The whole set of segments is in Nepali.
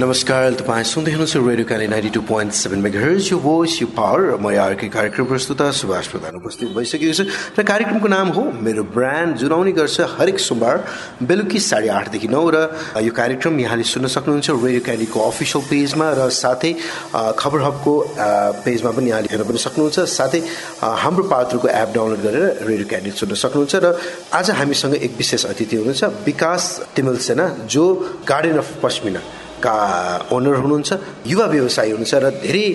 नमस्कार तपाईँ सुन्दै हुनुहुन्छ रेडियो काली ninety two point seven megahertz यो भोइस यो पावर म अर्कै कार्यक्रम प्रस्तुता सुभाष प्रधान उपस्थित भइसकेको छ। र कार्यक्रमको नाम हो मेरो ब्रान्ड जुन आउने गर्छ हरेक सोमबार बेलुकी साढे आठदेखि नौ र यो कार्यक्रम यहाँले सुन्न सक्नुहुन्छ रेडियो क्यालीको अफिसियल पेजमा र साथै खबर हबको पेजमा पनि यहाँले हेर्न पनि सक्नुहुन्छ। साथै हाम्रो पात्रको एप डाउनलोड गरेर रेडियो क्याली सुन्न सक्नुहुन्छ र आज हामीसँग एक विशेष अतिथि हुनुहुन्छ विकास तिमल सेना जो गार्डन अफ पश्मिना का ओनर हुनुहुन्छ युवा व्यवसायी हुनुहुन्छ र धेरै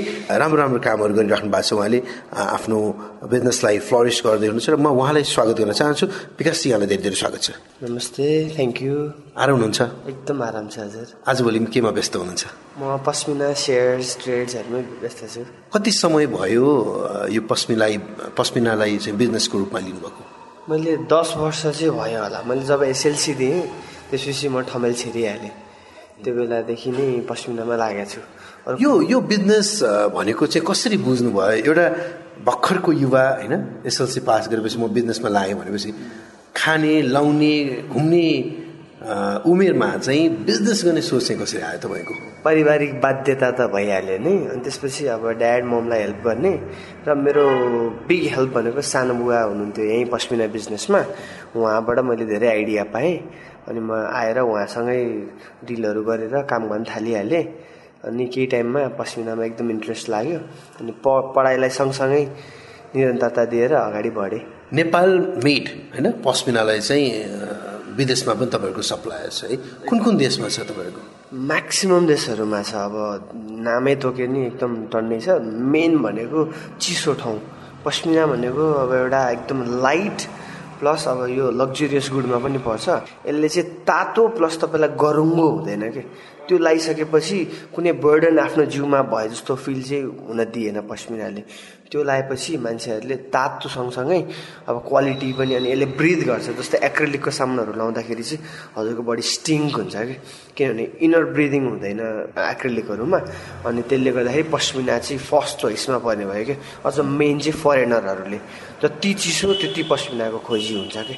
राम्रो राम्रो कामहरू गरिराख्नु भएको छ उहाँले आफ्नो बिजनेसलाई फ्लरिस गर्दै हुनुहुन्छ र म उहाँलाई स्वागत गर्न चाहन्छु। विकास यहाँलाई धेरै धेरै स्वागत छ। नमस्ते थ्याङ्क यू आराम हुनुहुन्छ? एकदम आराम छ हजुर। आजभोलि केमा व्यस्त हुनुहुन्छ? म पस्मिना सेयर्स ट्रेड्सहरूमै व्यस्त छु। कति समय भयो यो पस्मिलाई पस्मिनालाई चाहिँ बिजनेसको रूपमा लिनुभएको? मैले दस वर्ष चाहिँ भयो होला। मैले जब एसएलसी दिएँ त्यसपछि म ठमेल छिरिहालेँ। त्यो बेलादेखि नै पश्चिमामा लागेको छु। यो यो बिजनेस भनेको चाहिँ कसरी बुझ्नु भयो एउटा भर्खरको युवा होइन एसएलसी पास गरेपछि म बिजनेसमा लागेँ भनेपछि खाने लाउने घुम्ने उमेरमा चाहिँ बिजनेस गर्ने सोच चाहिँ कसरी आयो तपाईँको? पारिवारिक बाध्यता त भइहाल्यो नि। अनि त्यसपछि अब ड्याड ममलाई हेल्प गर्ने र मेरो बिग हेल्प भनेको सानो बुवा हुनुहुन्थ्यो यहीँ पश्मिना बिजनेसमा। उहाँबाट मैले धेरै आइडिया पाएँ। अनि म आएर उहाँसँगै डिलहरू गरेर काम गर्न थालिहालेँ। अनि केही टाइममा पस्मिनामा एकदम इन्ट्रेस्ट लाग्यो। अनि प पढाइलाई सँगसँगै निरन्तरता दिएर अगाडि बढेँ। नेपाल मेड होइन? पस्मिनालाई चाहिँ विदेशमा पनि तपाईँहरूको सप्लाई छ है? कुन कुन देशमा छ तपाईँहरूको? म्याक्सिमम् देशहरूमा छ। अब नामै तोक्यो नि एकदम टन्नै छ। मेन भनेको चिसो ठाउँ। पस्मिना भनेको अब एउटा एकदम लाइट प्लस अब यो लग्जरियस गुडमा पनि पर्छ। यसले चाहिँ तातो प्लस तपाईँलाई गरुङ्गो हुँदैन कि? त्यो लगाइसकेपछि कुनै बर्डन आफ्नो जिउमा भए जस्तो फिल चाहिँ हुन दिएन पस्मिनाले त्यो लगाएपछि मान्छेहरूले तातो सँगसँगै अब क्वालिटी पनि अनि यसले ब्रिथ गर्छ जस्तै एक्रेलिकको सामानहरू लाउँदाखेरि चाहिँ हजुरको बडी स्टिङ्क हुन्छ कि? किनभने इनर ब्रिदिङ हुँदैन एक्रेलिकहरूमा। अनि त्यसले गर्दाखेरि पस्मिना चाहिँ फर्स्ट चोइसमा पर्ने भयो कि? अझ मेन चाहिँ फरेनरहरूले। जति चिसो त्यति पस्मिनाको खोजी हुन्छ कि?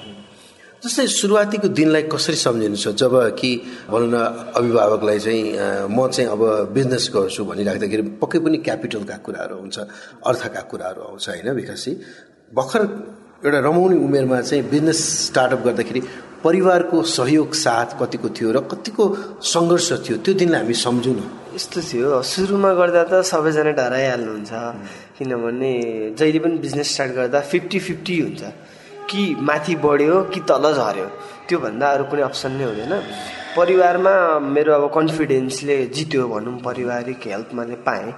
जस्तै सुरुवातीको दिनलाई कसरी सम्झिनु छ? जब कि भनौँ न अभिभावकलाई चाहिँ म चाहिँ अब बिजनेस गर्छु भनिराख्दाखेरि पक्कै पनि क्यापिटलका कुराहरू हुन्छ अर्थका कुराहरू आउँछ होइन विकासी भर्खर एउटा रमाउने उमेरमा चाहिँ बिजनेस स्टार्टअप गर्दाखेरि परिवारको सहयोग साथ कतिको थियो र कतिको सङ्घर्ष थियो त्यो दिनलाई हामी सम्झौँ यस्तो थियो। सुरुमा गर्दा त सबैजना डराइहाल्नुहुन्छ किनभने जहिले पनि बिजनेस स्टार्ट गर्दा फिफ्टी फिफ्टी हुन्छ। कि माथि बढ्यो कि तल झऱ्यो? त्योभन्दा अरू कुनै अप्सन नै हुँदैन। परिवारमा मेरो अब कन्फिडेन्सले जित्यो भनौँ पारिवारिक हेल्प मैले पाएँ।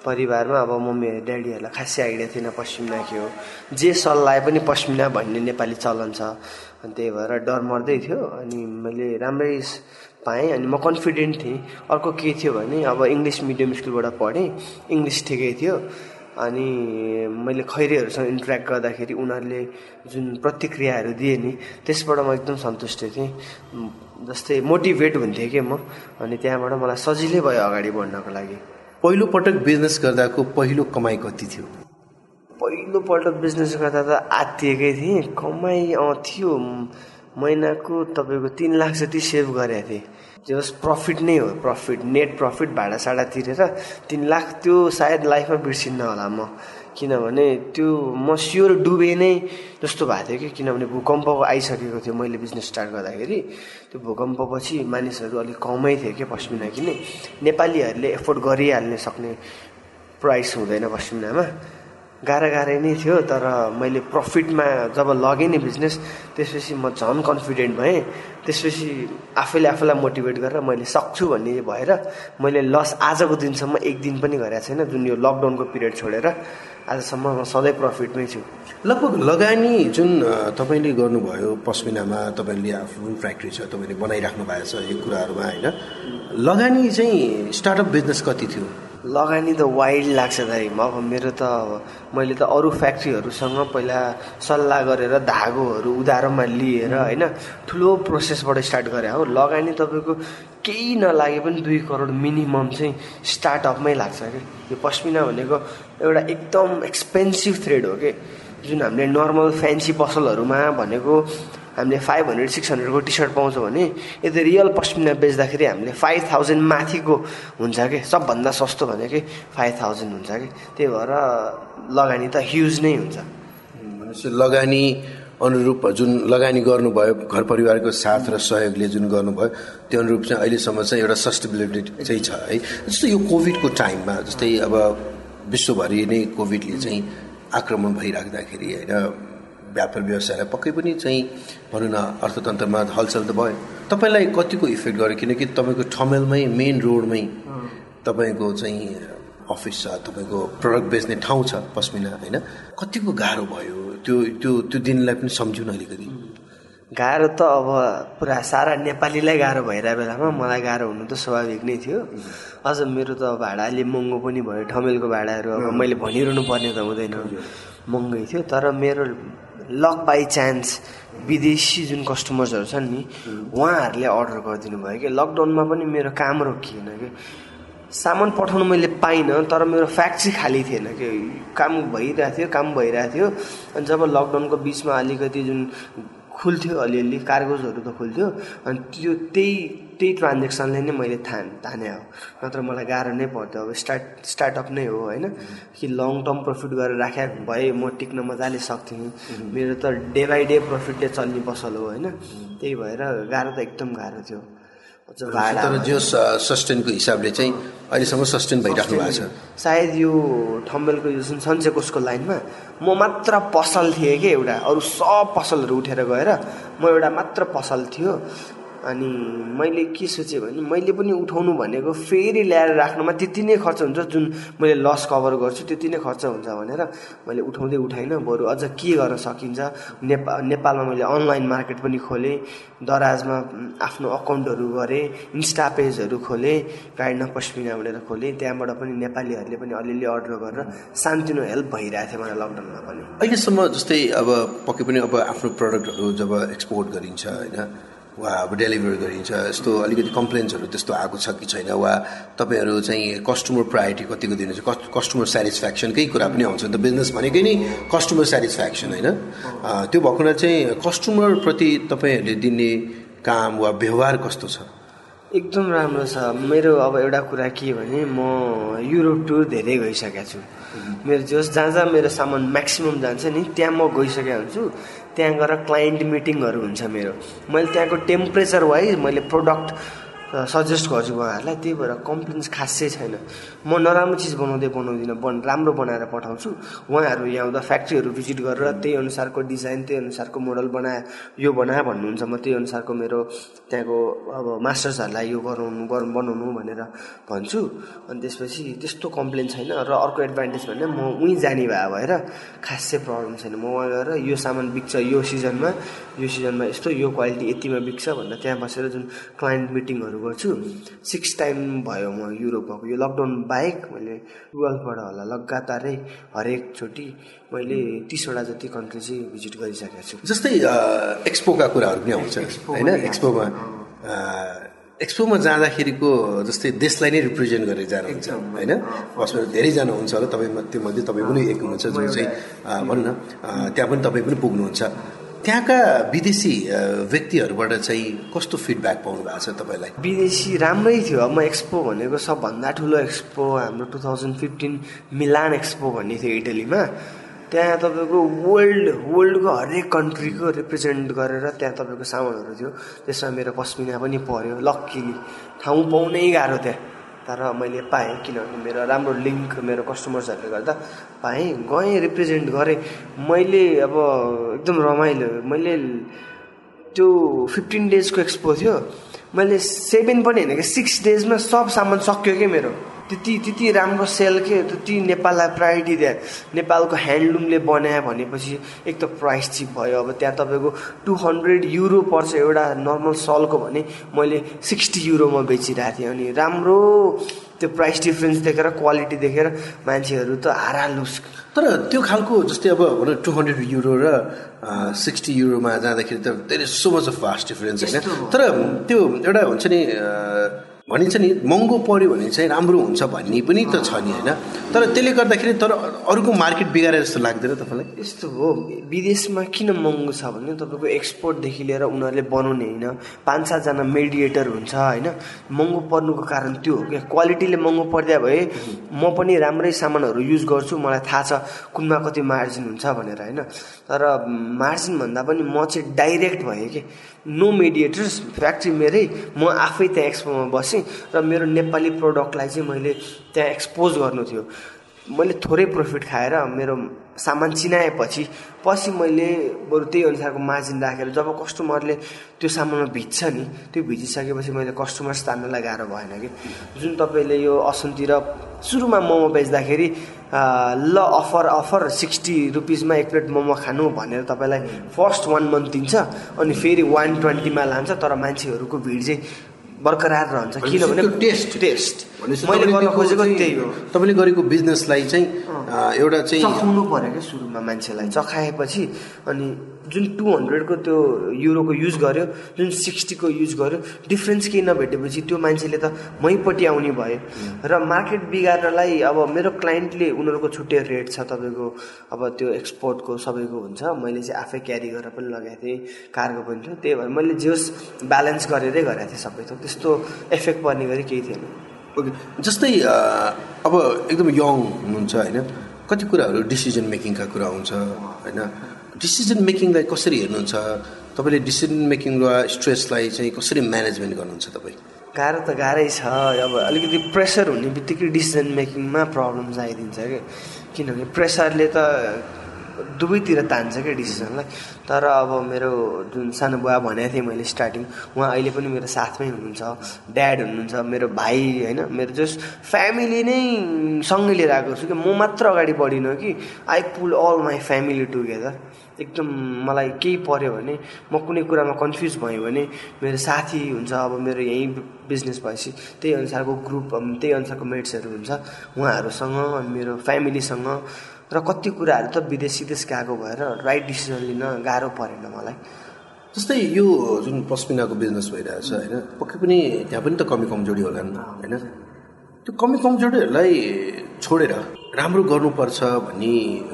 परिवारमा अब मम्मी ड्याडीहरूलाई खासै आइडिया थिएन पश्चिमना के हो जे सल्लाह पनि पश्मिना भन्ने नेपाली चलन छ। अनि त्यही भएर डर मर्दै थियो अनि मैले राम्रै पाएँ अनि म कन्फिडेन्ट थिएँ। अर्को के थियो भने अब इङ्ग्लिस मिडियम स्कुलबाट पढेँ। इङ्ग्लिस ठिकै थियो। अनि मैले खैरेहरूसँग इन्ट्रेक्ट गर्दाखेरि उनीहरूले जुन प्रतिक्रियाहरू दिए नि त्यसबाट म एकदम सन्तुष्ट थिएँ। जस्तै मोटिभेट हुन्थेँ कि म अनि त्यहाँबाट मलाई सजिलै भयो अगाडि बढ्नको लागि। पहिलो पटक बिजनेस गर्दाको पहिलो कमाइ कति थियो? पहिलो पटक बिजनेस गर्दा त आत्तिएकै थिएँ कमाइ थियो। महिनाको तपाईँको तिन लाख जति सेभ गरेको थिएँ। त्यो प्रफिट नै हो प्रफिट नेट प्रफिट भाडा साडा तिरेर तिन लाख त्यो सायद लाइफमा बिर्सिन्न होला म। किनभने त्यो म स्योर डुबे नै जस्तो भएको थियो कि किनभने भूकम्प आइसकेको थियो मैले बिजनेस स्टार्ट गर्दाखेरि। त्यो भूकम्पपछि मानिसहरू अलिक कमै थियो कि पश्मिना किने नेपालीहरूले एफोर्ड गरिहाल्ने सक्ने प्राइस हुँदैन पश्मिनामा गाह्रो गाह्रै नै थियो तर मैले प्रफिटमा जब लगेँ नि बिजनेस त्यसपछि म झन् कन्फिडेन्ट भएँ। त्यसपछि आफैले आफूलाई मोटिभेट गरेर मैले सक्छु भन्ने भएर मैले लस आजको दिनसम्म एक दिन पनि गरेको छैन जुन यो लकडाउनको पिरियड छोडेर आजसम्म म सधैँ प्रफिटमै छु। लगभग लगानी जुन तपाईँले गर्नुभयो पस्मिनामा तपाईँले आफ्नो फ्याक्ट्री छ तपाईँले बनाइराख्नु भएको छ यो कुराहरूमा होइन? लगानी चाहिँ स्टार्टअप बिजनेस कति थियो? लगानी त वाइल्ड लाग्छ दाइ। अब मेरो त मैले त अरू फ्याक्ट्रीहरूसँग पहिला सल्लाह गरेर धागोहरू उधारोमा लिएर होइन ठुलो प्रोसेसबाट स्टार्ट गरेँ। हो लगानी तपाईँको केही नलागे पनि दुई करोड मिनिमम चाहिँ स्टार्टअपमै लाग्छ कि? यो पस्मिना भनेको एउटा एकदम एक्सपेन्सिभ थ्रेड हो कि? जुन हामीले नर्मल फ्यान्सी पसलहरूमा भनेको हामीले फाइभ हन्ड्रेड सिक्स हन्ड्रेडको टी सर्ट पाउँछौँ भने यदि रियल पस्मिना बेच्दाखेरि हामीले फाइभ थाउजन्ड माथिको हुन्छ कि? सबभन्दा सस्तो भनेकै फाइभ थाउजन्ड हुन्छ कि? त्यही भएर लगानी त ह्युज नै हुन्छ। भनेपछि लगानी अनुरूप जुन लगानी गर्नुभयो घर परिवारको साथ र सहयोगले जुन गर्नुभयो त्यो अनुरूप चाहिँ अहिलेसम्म चाहिँ एउटा सस्टेबिलिटी चाहिँ छ है? जस्तो यो कोभिडको टाइममा जस्तै अब विश्वभरि नै कोभिडले चाहिँ आक्रमण भइराख्दाखेरि होइन व्यापार व्यवसायलाई पक्कै पनि चाहिँ भनौँ न अर्थतन्त्रमा हलचल त भयो। तपाईँलाई कतिको इफेक्ट गर्यो? किनकि तपाईँको ठमेलमै मेन रोडमै तपाईँको चाहिँ अफिस छ तपाईँको प्रडक्ट बेच्ने ठाउँ छ पस्मिना होइन? कतिको गाह्रो भयो? त्यो त्यो त्यो दिनलाई पनि सम्झौँ न अलिकति गाह्रो त अब पुरा सारा नेपालीलाई गाह्रो भइरहेको बेलामा मलाई गाह्रो हुनु त स्वाभाविक नै थियो। अझ मेरो त भाडा अलि महँगो पनि भयो ठमेलको भाडाहरू अब मैले भनिरहनु पर्ने त हुँदैन। महँगै थियो तर मेरो लक बाई चान्स विदेशी जुन कस्टमर्सहरू छन् नि उहाँहरूले अर्डर गरिदिनु भयो कि लकडाउनमा पनि मेरो काम रोकिएन कि सामान पठाउनु मैले पाइनँ तर मेरो फ्याक्ट्री खाली थिएन कि काम भइरहेको थियो काम भइरहेको थियो। अनि जब लकडाउनको बिचमा अलिकति जुन खुल्थ्यो अलिअलि कार्गोजहरू त खुल्थ्यो। अनि त्यो त्यही त्यही ट्रान्जेक्सनले नै मैले थान ताने हो। नत्र मलाई गाह्रो नै पर्थ्यो अब स्टार्ट स्टार्टअप नै हो होइन? कि लङ टर्म प्रफिट गरेर राखे भए म टिक्न मजाले सक्थेँ। मेरो त डे बाई डे प्रफिटले चल्ने पसल हो होइन? त्यही भएर गाह्रो त एकदम गाह्रो थियो। तर जो सस्टेनको हिसाबले चाहिँ अहिलेसम्म सस्टेन भइराख्नु भएको छ। सायद यो ठम्बेलको यो जुन सन्चेकोसको लाइनमा म मात्र पसल थिएँ कि एउटा? अरू सब पसलहरू उठेर गएर म एउटा मात्र पसल थियो। अनि मैले के सोचेँ भने मैले पनि उठाउनु भनेको फेरि ल्याएर राख्नुमा त्यति नै खर्च हुन्छ जुन मैले लस कभर गर्छु त्यति नै खर्च हुन्छ भनेर मैले उठाउँदै उठाइनँ। बरु अझ के गर्न सकिन्छ? नेपा नेपालमा मैले अनलाइन मार्केट पनि खोलेँ दराजमा आफ्नो अकाउन्टहरू गरेँ इन्स्टा पेजहरू खोलेँ गाइडन पस्मिना भनेर खोलेँ। त्यहाँबाट पनि नेपालीहरूले पनि अलिअलि अर्डर गरेर सानतिनो हेल्प भइरहेको थियो मलाई लकडाउनमा पनि। अहिलेसम्म जस्तै अब पक्कै पनि अब आफ्नो प्रडक्टहरू जब एक्सपोर्ट गरिन्छ होइन वा अब डेलिभर गरिन्छ। यस्तो अलिकति कम्प्लेन्सहरू त्यस्तो आएको छ कि छैन? वा तपाईँहरू चाहिँ कस्टमर प्रायोरिटी कतिको दिनुहुन्छ? कस्टमर सेटिस्फ्याक्सनकै कुरा पनि आउँछ त। बिजनेस भनेकै नै कस्टमर सेटिस्फ्याक्सन होइन? त्यो भएको चाहिँ कस्टमरप्रति तपाईँहरूले दिने काम वा व्यवहार कस्तो छ? एकदम राम्रो छ। मेरो अब एउटा कुरा के भने म युरोप टुर धेरै गइसकेको छु। मेरो जस जहाँ जहाँ मेरो सामान म्याक्सिमम् जान्छ नि त्यहाँ म गइसकेको हुन्छु। त्यहाँ गएर क्लाइन्ट मिटिङहरू हुन्छ मेरो। मैले त्यहाँको टेम्परेचर वाइज मैले प्रडक्ट सजेस्ट गर्छु उहाँहरूलाई त्यही भएर कम्प्लेन्स खासै छैन। म नराम्रो चिज बनाउँदै बनाउँदिनँ बन राम्रो बनाएर पठाउँछु। उहाँहरू यहाँ आउँदा फ्याक्ट्रीहरू भिजिट गरेर त्यही अनुसारको डिजाइन त्यही अनुसारको मोडल बनाए यो बनाए भन्नुहुन्छ। म त्यही अनुसारको मेरो त्यहाँको अब मास्टर्सहरूलाई यो गराउनु गर बनाउनु भनेर भन्छु। अनि त्यसपछि त्यस्तो कम्प्लेन छैन र अर्को एडभान्टेज भने म उहीँ जाने भए भएर खासै प्रब्लम छैन। म उहाँ गएर यो सामान बिक्छ यो सिजनमा यो सिजनमा यस्तो यो क्वालिटी यतिमा बिक्छ भनेर त्यहाँ बसेर जुन क्लाइन्ट मिटिङहरू गर्छु। सिक्स टाइम भयो म युरोप गएको। यो लकडाउन बाहेक मैले टुवेल्भबाट होला लगातारै हरेकचोटि मैले तिसवटा जति कन्ट्री चाहिँ भिजिट गरिसकेको छु। जस्तै एक्सपोका कुराहरू पनि आउँछ होइन? एक्सपोमा एक्सपोमा जाँदाखेरिको जस्तै देशलाई नै रिप्रेजेन्ट गरेर जानुहुन्छ होइन? बसमा धेरैजना हुन्छ होला तपाईँ त्यो मध्ये तपाईँ पनि एक हुनुहुन्छ जो चाहिँ भनौँ न त्यहाँ पनि तपाईँ पनि पुग्नुहुन्छ। त्यहाँका विदेशी व्यक्तिहरूबाट चाहिँ कस्तो फिडब्याक पाउनु भएको छ तपाईँलाई? विदेशी राम्रै थियो। अब म एक्सपो भनेको सबभन्दा ठुलो एक्सपो हाम्रो two thousand fifteen Milan expo भन्ने थियो इटलीमा त्यहाँ तपाईँको वर्ल्ड वर्ल्डको हरेक कन्ट्रीको रिप्रेजेन्ट गरेर त्यहाँ तपाईँको सामानहरू थियो। त्यसमा मेरो पस्मिना पनि पऱ्यो लक्कीली ठाउँ पाउनै गाह्रो त्यहाँ। तर मैले पाएँ किनभने मेरो राम्रो लिङ्क मेरो कस्टमर्सहरूले गर्दा पाएँ गएँ रिप्रेजेन्ट गरेँ। मैले अब एकदम रमाइलो मैले त्यो फिफ्टिन डेजको एक्सपो थियो। मैले सेभेन पनि होइन कि सिक्स डेजमा सब सामान सक्यो क्या मेरो? त्यति त्यति राम्रो सेल के त्यति नेपाललाई प्रायोरिटी दिए नेपालको ह्यान्डलुमले बनायो भनेपछि एक त प्राइस चिप भयो। अब त्यहाँ तपाईँको टु हन्ड्रेड युरो पर्छ एउटा नर्मल सलको भने मैले सिक्सटी युरोमा बेचिरहेको थिएँ। अनि राम्रो त्यो प्राइस डिफ्रेन्स देखेर क्वालिटी देखेर मान्छेहरू त हारालुस तर त्यो खालको जस्तै अब भनौँ टु हन्ड्रेड युरो र सिक्सटी युरोमा जाँदाखेरि त धेरै so much of fast difference होइन? तर त्यो एउटा हुन्छ नि भनिन्छ नि महँगो पऱ्यो भने चाहिँ राम्रो हुन्छ भन्ने पनि त छ नि होइन? तर त्यसले गर्दाखेरि तर अरूको मार्केट बिगारे जस्तो लाग्दैन तपाईँलाई? यस्तो हो विदेशमा किन महँगो छ भने तपाईँको एक्सपोर्टदेखि लिएर उनीहरूले बनाउने होइन? पाँच सातजना मेडिएटर हुन्छ होइन? महँगो पर्नुको कारण त्यो हो क्या। क्वालिटीले महँगो परिदियो भए म पनि राम्रै सामानहरू युज गर्छु मलाई थाहा छ कुनमा कति मार्जिन हुन्छ भनेर होइन? तर मार्जिन भन्दा पनि म चाहिँ डाइरेक्ट भएँ कि। नो मेडिएटर्स फ्याक्ट्री मेरै म आफै त्यहाँ एक्सपोमा बसेँ र मेरो नेपाली प्रडक्टलाई चाहिँ मैले त्यहाँ एक्सपोज गर्नु थियो। मैले थोरै प्रफिट खाएर मेरो सामान चिनाएपछि पछि मैले बरु त्यही अनुसारको मार्जिन राखेर जब कस्टमरले त्यो सामानमा भिज्छ नि त्यो भिजिसकेपछि मैले कस्टमर्स तान्नलाई गाह्रो भएन कि। जुन तपाईँले यो असन्तिर सुरुमा मोमो बेच्दाखेरि ल अफर अफर सिक्सटी रुपिसमा एक प्लेट मोमो खानु भनेर तपाईँलाई फर्स्ट वान मन्थ दिन्छ अनि फेरि वान ट्वेन्टीमा लान्छ तर मान्छेहरूको भिड चाहिँ बरकरार रहन्छ। किनभने टेस्ट। टेस्ट। मैले गर्न खोजेको त्यही हो। तपाईँले गरेको बिजनेसलाई चाहिँ एउटा चाहिँ चखाउनु पऱ्यो क्या सुरुमा मान्छेलाई चखाएपछि अनि जुन टु हन्ड्रेडको त्यो युरोको युज गर्यो जुन सिक्सटीको युज गर्यो डिफ्रेन्स केही नभेटेपछि त्यो मान्छेले त मैपट्टि आउने भयो। र मार्केट बिगार्नलाई अब मेरो क्लाइन्टले उनीहरूको छुट्टै रेट छ तपाईँको अब त्यो एक्सपोर्टको सबैको हुन्छ। मैले चाहिँ आफै क्यारी गरेर पनि लगाएको थिएँ कारको पनि थियो। त्यही भएर मैले जे होस् ब्यालेन्स गरेरै गरेको थिएँ सबै थोक त्यस्तो एफेक्ट पर्ने गरी केही थिएन। ओके जस्तै अब एकदम यङ हुनुहुन्छ होइन? कति कुराहरू डिसिजन मेकिङका कुरा हुन्छ होइन? डिसिजन मेकिङलाई कसरी हेर्नुहुन्छ? तपाईँले डिसिजन मेकिङ र स्ट्रेसलाई चाहिँ कसरी म्यानेजमेन्ट गर्नुहुन्छ तपाईँ? गाह्रो त गाह्रै छ। अब अलिकति प्रेसर हुने बित्तिकै डिसिजन मेकिङमा प्रब्लम्स आइदिन्छ कि किनभने प्रेसरले त दुवैतिर तान्छ क्या डिसिजनलाई। तर अब मेरो जुन सानो बुवा भनेको थिएँ मैले स्टार्टिङ उहाँ अहिले पनि मेरो साथमै हुनुहुन्छ ड्याड हुनुहुन्छ मेरो भाइ होइन मेरो जस फ्यामिली नै सँगै लिएर आएको छु कि म मात्र अगाडि बढिनँ कि। I pull all my family together. एकदम मलाई केही पऱ्यो भने म कुनै कुरामा कन्फ्युज भएँ भने मेरो साथी हुन्छ अब मेरो यहीँ बिजनेस भएपछि त्यही अनुसारको ग्रुप त्यही अनुसारको मेट्सहरू हुन्छ उहाँहरूसँग मेरो फ्यामिलीसँग र कति कुराहरू त विदेश सिदेश गएको भएर राइट डिसिजन लिन गाह्रो परेन मलाई। जस्तै यो जुन पस्मिनाको बिजनेस भइरहेछ होइन पक्कै पनि त्यहाँ पनि त कमी कमजोरी होला नि होइन? त्यो कमी कमजोरीहरूलाई छोडेर राम्रो गर्नुपर्छ भन्ने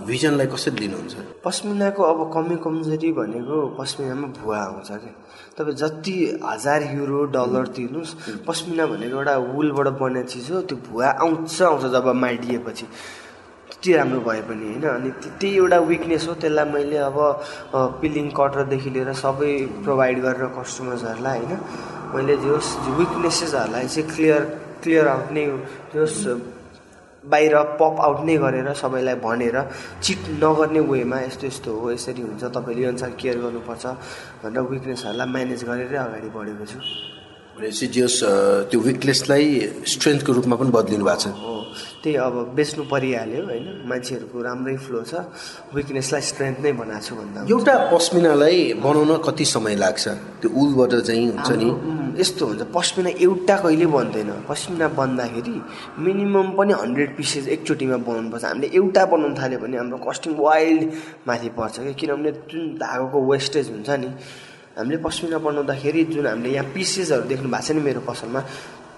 भिजनलाई कसरी लिनुहुन्छ? पस्मिनाको अब कमी कमजोरी भनेको पस्मिनामा भुवा आउँछ क्या तपाईँ जति हजार युरो डलर तिर्नुहोस् पस्मिना भनेको एउटा वुलबाट बन्ने चिज हो त्यो भुवा आउँछ आउँछ जब माडिएपछि त्यति राम्रो भए पनि होइन अनि त्यही एउटा विकनेस हो त्यसलाई मैले अब पिलिङ कटरदेखि लिएर सबै प्रोभाइड गरेर कस्टमर्सहरूलाई होइन मैले जोस् विकनेसेसहरूलाई चाहिँ क्लियर क्लियर आउट नै जोस् बाहिर पप आउट नै गरेर सबैलाई भनेर चिट नगर्ने वेमा यस्तो यस्तो हो यसरी हुन्छ तपाईँले यो अनुसार केयर गर्नुपर्छ भनेर विकनेसहरूलाई म्यानेज गरेरै अगाडि बढेको छु। भनेपछि जस त्यो विकनेसलाई स्ट्रेन्थको रूपमा पनि बदलिनु भएको छ। हो। त्यही अब बेच्नु परिहाल्यो होइन? मान्छेहरूको राम्रै फ्लो छ। विकनेसलाई स्ट्रेन्थ नै बनाएको छु भन्दा एउटा पस्मिनालाई बनाउन कति समय लाग्छ? त्यो उलबाट चाहिँ हुन्छ नि। यस्तो हुन्छ। पस्मिना एउटा कहिले बन्दैन? पस्मिना बन्दाखेरि मिनिमम पनि हन्ड्रेड पिसेस एकचोटिमा बनाउनु पर्छ हामीले एउटा बनाउनु थाल्यो भने हाम्रो कस्टिङ वाइल्ड माथि पर्छ कि किनभने जुन धागोको वेस्टेज हुन्छ नि हामीले पस्मिना बनाउँदाखेरि जुन हामीले यहाँ पिसेसहरू देख्नु भएको छ नि मेरो पसलमा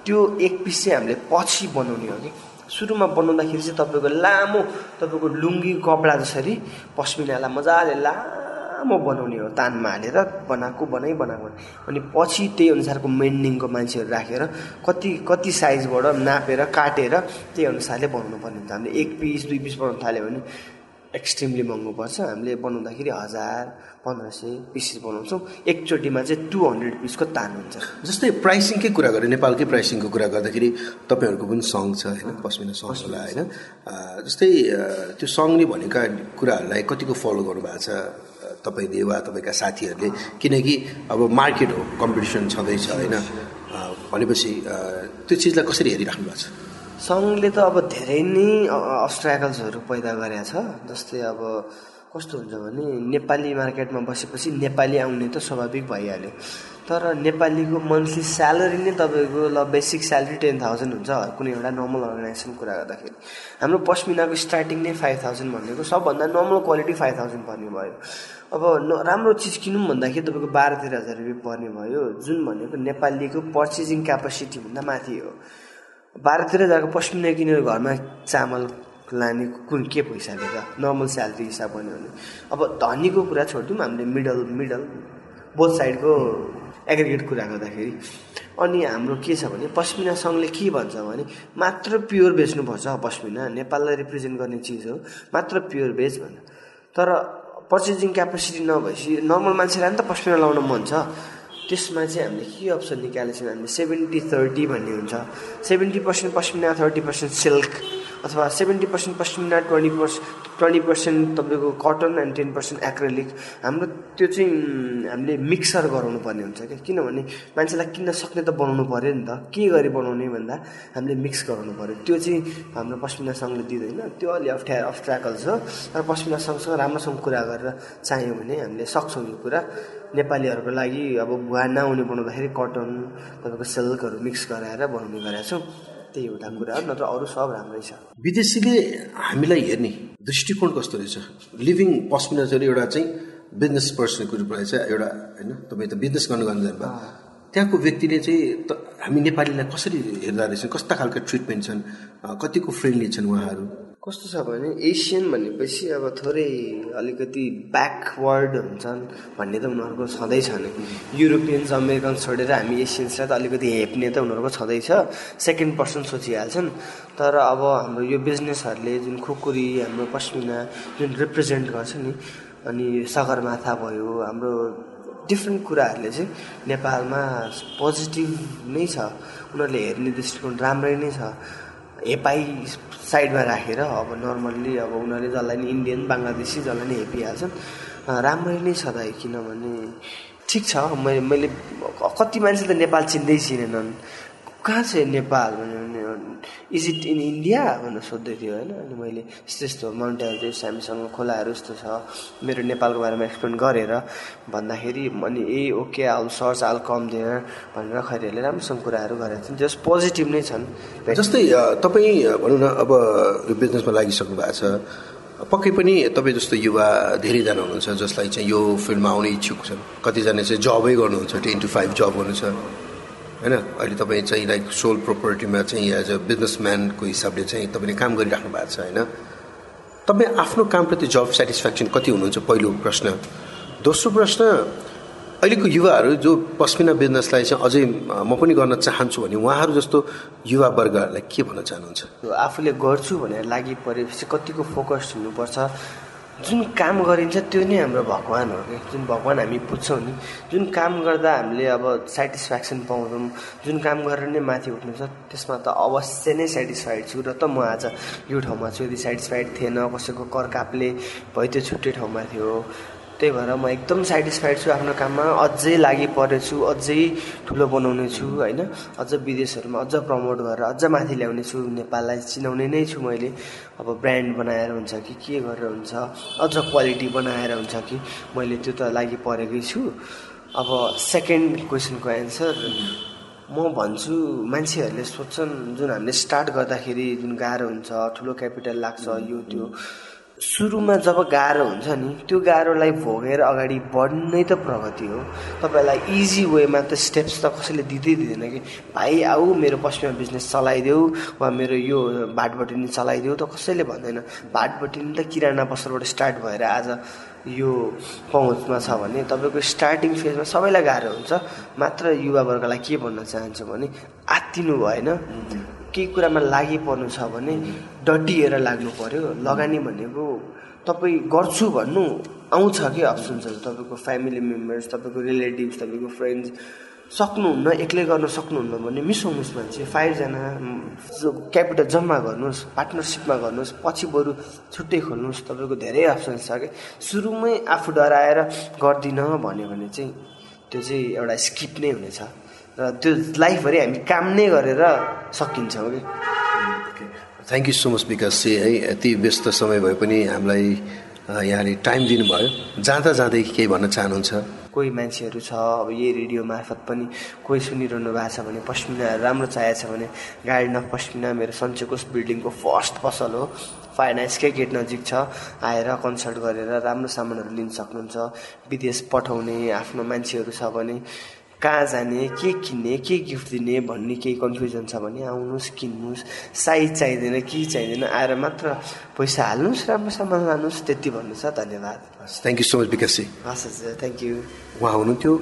त्यो एक पिस चाहिँ हामीले पछि बनाउने हो कि। सुरुमा बनाउँदाखेरि चाहिँ तपाईँको लामो तपाईँको लुङ्गी कपडा जसरी पस्मिनालाई मजाले लामो बनाउने हो तानमा हालेर बनाएको बनाइ बनाएको। अनि पछि त्यही अनुसारको मेन्डिङको मान्छेहरू राखेर कति कति साइजबाट नापेर काटेर त्यही अनुसारले बनाउनु पर्ने हुन्छ। हामीले एक पिस दुई पिस बनाउनु थाल्यो भने एक्सट्रिमली महँगो पर्छ। हामीले बनाउँदाखेरि हजार पन्ध्र सय पिसेस बनाउँछौँ। एकचोटिमा चाहिँ टु हन्ड्रेड पिसको तान हुन्छ। जस्तै प्राइसिङकै कुरा गरेँ नेपालकै प्राइसिङको कुरा गर्दाखेरि तपाईँहरूको पनि सङ्ग छ होइन? पस्मिना सङ्ग होला होइन? जस्तै त्यो सङ्गले भनेका कुराहरूलाई कतिको फलो गर्नुभएको छ तपाईँले वा तपाईँका साथीहरूले? किनकि अब मार्केट हो कम्पिटिसन छँदैछ होइन? भनेपछि त्यो चिजलाई कसरी हेरिराख्नु भएको छ? सङ्घले त अब धेरै नै अस्ट्रागल्सहरू पैदा गरेको छ। जस्तै अब कस्तो हुन्छ भने नेपाली मार्केटमा बसेपछि नेपाली आउने त स्वाभाविक भइहाल्यो। तर नेपालीको मन्थली स्यालेरी नै तपाईँको ल बेसिक स्यालेरी टेन थाउजन्ड हुन्छ कुनै एउटा नर्मल अर्गनाइजेसन कुरा गर्दाखेरि। हाम्रो पस्मिनाको स्टार्टिङ नै फाइभ थाउजन्ड भनेको सबभन्दा नर्मल क्वालिटी फाइभ थाउजन्ड पर्ने भयो। अब राम्रो चिज किनौँ भन्दाखेरि तपाईँको बाह्र तेह्र हजार रुपियाँ पर्ने भयो। जुन भनेको नेपालीको पर्चेजिङ क्यापासिटीभन्दा माथि हो। बाह्र तेह्र हजारको पस्मिना किनेर घरमा चामल लाने कुन के पैसाले त नर्मल स्यालेरी हिसाब भन्यो भने अब धनीको कुरा छोडिदिउँ हामीले मिडल मिडल बोथ साइडको एग्रिगेट कुरा गर्दाखेरि। अनि हाम्रो के छ भने पस्मिना सङ्घले के भन्छ भने मात्र प्योर बेच्नुपर्छ पस्मिना नेपाललाई रिप्रेजेन्ट गर्ने चिज हो मात्र प्योर बेच भन्छ तर पर्चेजिङ क्यापेसिटी नभएपछि नर्मल मान्छेलाई नि त पस्मिना लाउन मन छ। त्यसमा चाहिँ हामीले के अप्सन निकालेको छौँ हामीले सेभेन्टी थर्टी भन्ने हुन्छ। Seventy percent pashmina thirty percent silk. अथवा seventy percent pashmina twenty percent twenty percent तपाईँको cotton and ten percent acrylic हाम्रो त्यो चाहिँ हामीले मिक्सर गराउनु पर्ने हुन्छ क्या। किनभने मान्छेलाई किन्न सक्ने त बनाउनु पऱ्यो नि त। के गरी बनाउने भन्दा हामीले मिक्स गराउनु पऱ्यो त्यो चाहिँ हाम्रो पस्मिना सङ्घले दिँदैन। त्यो अलि अप्ठ्यारो अब्सट्राकल छ तर पस्मिना सङ्घसँग राम्रोसँग कुरा गरेर चाहियो भने हामीले सक्छौँ यो कुरा। नेपालीहरूको लागि अब भुवा नआउने बनाउँदाखेरि कटन तपाईँको सिल्कहरू मिक्स गराएर बनाउने गरेका छौँ। त्यही एउटा कुरा नत्र अरू सब राम्रै छ। विदेशीले हामीलाई हेर्ने दृष्टिकोण कस्तो रहेछ? लिभिङ पस्मिना चाहिँ एउटा चाहिँ बिजनेस पर्सनको रूपमा चाहिँ एउटा होइन तपाईँ त बिजनेस गर्नु गर्नु जानुभयो त्यहाँको व्यक्तिले चाहिँ त हामी नेपालीलाई कसरी हेर्दा रहेछन् कस्ता खालको ट्रिटमेन्ट छन् कतिको फ्रेन्डली छन् उहाँहरू? कस्तो छ भने एसियन भनेपछि अब थोरै अलिकति ब्याकवर्ड हुन्छन् भन्ने त उनीहरूको छँदैछ नै युरोपियन्स अमेरिकन छोडेर हामी एसियन्सलाई त अलिकति हेप्ने त उनीहरूको छँदैछ सेकेन्ड पर्सन सोचिहाल्छन्। तर अब हाम्रो यो बिजनेसहरूले जुन खुकुरी हाम्रो पस्मिना जुन रिप्रेजेन्ट गर्छ नि अनि सगरमाथा भयो हाम्रो डिफ्रेन्ट कुराहरूले चाहिँ नेपालमा पोजिटिभ नै छ। उनीहरूले हेर्ने दृष्टिकोण राम्रै नै छ। हेपाई साइडमा राखेर अब नर्मल्ली अब उनीहरूले जसलाई नि इन्डियन बङ्गलादेशी जसलाई नि हेपिहाल्छन् राम्रै नै छ दाइ किनभने ठिक छ मैले मैले कति मान्छे त नेपाल चिन्दै चिनेनन्। कहाँ छ नेपाल भने इज इट इन इन्डिया भनेर सोध्दै थियो होइन। अनि मैले यस्तो यस्तो माउन्ट एभरेस्ट हामीसँग खोलाहरू यस्तो छ मेरो नेपालको बारेमा एक्सप्लेन गरेर भन्दाखेरि अनि ए okay all search all come there भनेर खैरीहरूले राम्रोसँग कुराहरू गरेका छन्। जस पोजिटिभ नै छन्। जस्तै तपाईँ भनौँ न अब यो बिजनेसमा लागिसक्नु भएको छ। पक्कै पनि तपाईँ जस्तो युवा धेरैजना हुनुहुन्छ जसलाई चाहिँ यो फिल्डमा आउने इच्छुक छन्। कतिजना चाहिँ जबै गर्नुहुन्छ टेन टु फाइभ जब गर्नु छ होइन? अहिले तपाईँ चाहिँ लाइक सोल प्रोपर्टीमा चाहिँ एज अ बिजनेसम्यानको हिसाबले चाहिँ तपाईँले काम गरिराख्नु भएको छ होइन? तपाईँ आफ्नो कामप्रति जब सेटिस्फ्याक्सन कति हुनुहुन्छ? पहिलो प्रश्न। दोस्रो प्रश्न अहिलेको युवाहरू जो पस्मिना बिजनेसलाई चाहिँ अझै म पनि गर्न चाहन्छु भने उहाँहरू जस्तो युवा वर्गहरूलाई के भन्न चाहनुहुन्छ? आफूले गर्छु भनेर लागि परेपछि कतिको फोकस हुनुपर्छ। जुन काम गरिन्छ त्यो नै हाम्रो भगवान् हो। कि जुन भगवान् हामी पुज्छौँ नि जुन काम गर्दा हामीले अब सेटिस्फ्याक्सन पाउँछौँ जुन काम गरेर नै माथि उठ्नु छ त्यसमा त अवश्य नै सेटिस्फाइड छु र त म आज यो ठाउँमा छु। यदि सेटिस्फाइड थिएन कसैको करकापले भयो त्यो छुट्टै ठाउँमा थियो। त्यही भएर म एकदम सेटिस्फाइड छु आफ्नो काममा। अझै लागि परेछु अझै ठुलो बनाउने छु होइन? अझ विदेशहरूमा अझ प्रमोट गरेर अझ माथि ल्याउने छु नेपाललाई चिनाउने नै छु मैले। अब ब्रान्ड बनाएर हुन्छ कि के गरेर हुन्छ अझ क्वालिटी बनाएर हुन्छ कि मैले त्यो त लागि परेकै छु। अब सेकेन्ड क्वेसनको एन्सर म भन्छु मान्छेहरूले सोध्छन् जुन हामीले स्टार्ट गर्दाखेरि जुन गाह्रो हुन्छ ठुलो क्यापिटल लाग्छ यो त्यो। सुरुमा जब गाह्रो हुन्छ नि त्यो गाह्रोलाई भोगेर अगाडि बढ्नै त प्रगति हो। तपाईँलाई इजी वेमा त स्टेप्स त कसैले दिँदै दिँदैन कि भाइ आऊ मेरो पश्चिमा बिजनेस चलाइदेऊ वा मेरो यो भाटबटिनी चलाइदेऊ त कसैले भन्दैन। भाटबटिनी त किराना पसलबाट स्टार्ट भएर आज यो पहुँचमा छ भने तपाईँको स्टार्टिङ फेजमा सबैलाई गाह्रो हुन्छ। मात्र युवावर्गलाई के भन्न चाहन्छु भने आत्तिनु भएन। केही कुरामा लागि पर्नु छ भने डटिएर लाग्नु पर्यो। लगानी भनेको तपाईँ गर्छु भन्नु आउँछ कि अप्सन्सहरू? तपाईँको फ्यामिली मेम्बर्स तपाईँको रिलेटिभ्स तपाईँको फ्रेन्ड्स सक्नुहुन्न एक्लै गर्न सक्नुहुन्न भने मिसाउनुहोस् मान्छे फाइभजना क्यापिटल जम्मा गर्नुहोस् पार्टनरसिपमा गर्नुहोस् पछि बरु छुट्टै खोल्नुहोस् तपाईँको धेरै अप्सन्स छ कि? सुरुमै आफू डराएर गर्दिनँ भन्यो भने चाहिँ त्यो चाहिँ एउटा स्किप नै हुनेछ। र त्यो लाइफभरि हामी काम नै गरेर सकिन्छौँ कि? Thank you so much Bikash C है यति व्यस्त समय भए पनि हामीलाई यहाँले टाइम दिनुभयो। जाँदा जाँदै केही भन्न चाहनुहुन्छ? कोही मान्छेहरू छ अब यही रेडियो मार्फत पनि कोही सुनिरहनु भएको छ भने पस्मिना राम्रो चाहिएको छ भने गार्डन अफ पस्मिना मेरो सन्चेकोस बिल्डिङको फर्स्ट पसल हो। फाइनेन्सकै गेट नजिक छ आएर कन्सल्ट गरेर राम्रो सामानहरू लिन सक्नुहुन्छ। विदेश पठाउने आफ्नो मान्छेहरू छ भने कहाँ जाने के किन्ने के गिफ्ट दिने भन्ने केही कन्फ्युजन छ भने आउनुहोस् किन्नुहोस्। साइज चाहिँदैन के चाहिँदैन आएर मात्र पैसा हाल्नुहोस् राम्रो सामान लानुहोस् त्यति भन्नु छ। धन्यवाद। थ्याङ्क यू सो मच विकास हस् हजुर थ्याङ्क यू उहाँ हुनुहुन्थ्यो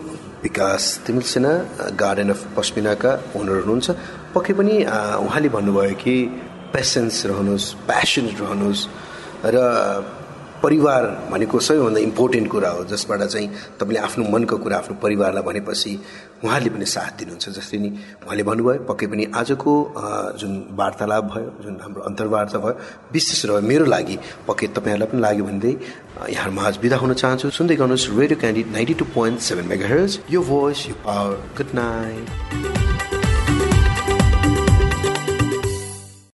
विकास तिमिल सेना गार्डन अफ पस्मिनाका ओनर हुनुहुन्छ। पक्कै पनि उहाँले भन्नुभयो कि पेसेन्स रहनुहोस् प्यासन रहनुहोस्। र परिवार भनेको सबैभन्दा इम्पोर्टेन्ट कुरा हो जसबाट चाहिँ तपाईँले आफ्नो मनको कुरा आफ्नो परिवारलाई भनेपछि उहाँहरूले पनि साथ दिनुहुन्छ। जसरी नि उहाँले भन्नुभयो पक्कै पनि आजको जुन वार्तालाप भयो जुन हाम्रो अन्तर्वार्ता भयो विशेष रह्यो मेरो लागि पक्कै तपाईँहरूलाई पनि लाग्यो भन्दै यहाँ माझ बिदा हुन चाहन्छु। सुन्दै गर्नुहोस् radio Candid ninety two point seven mega यो भोइस पावर गुड नाइट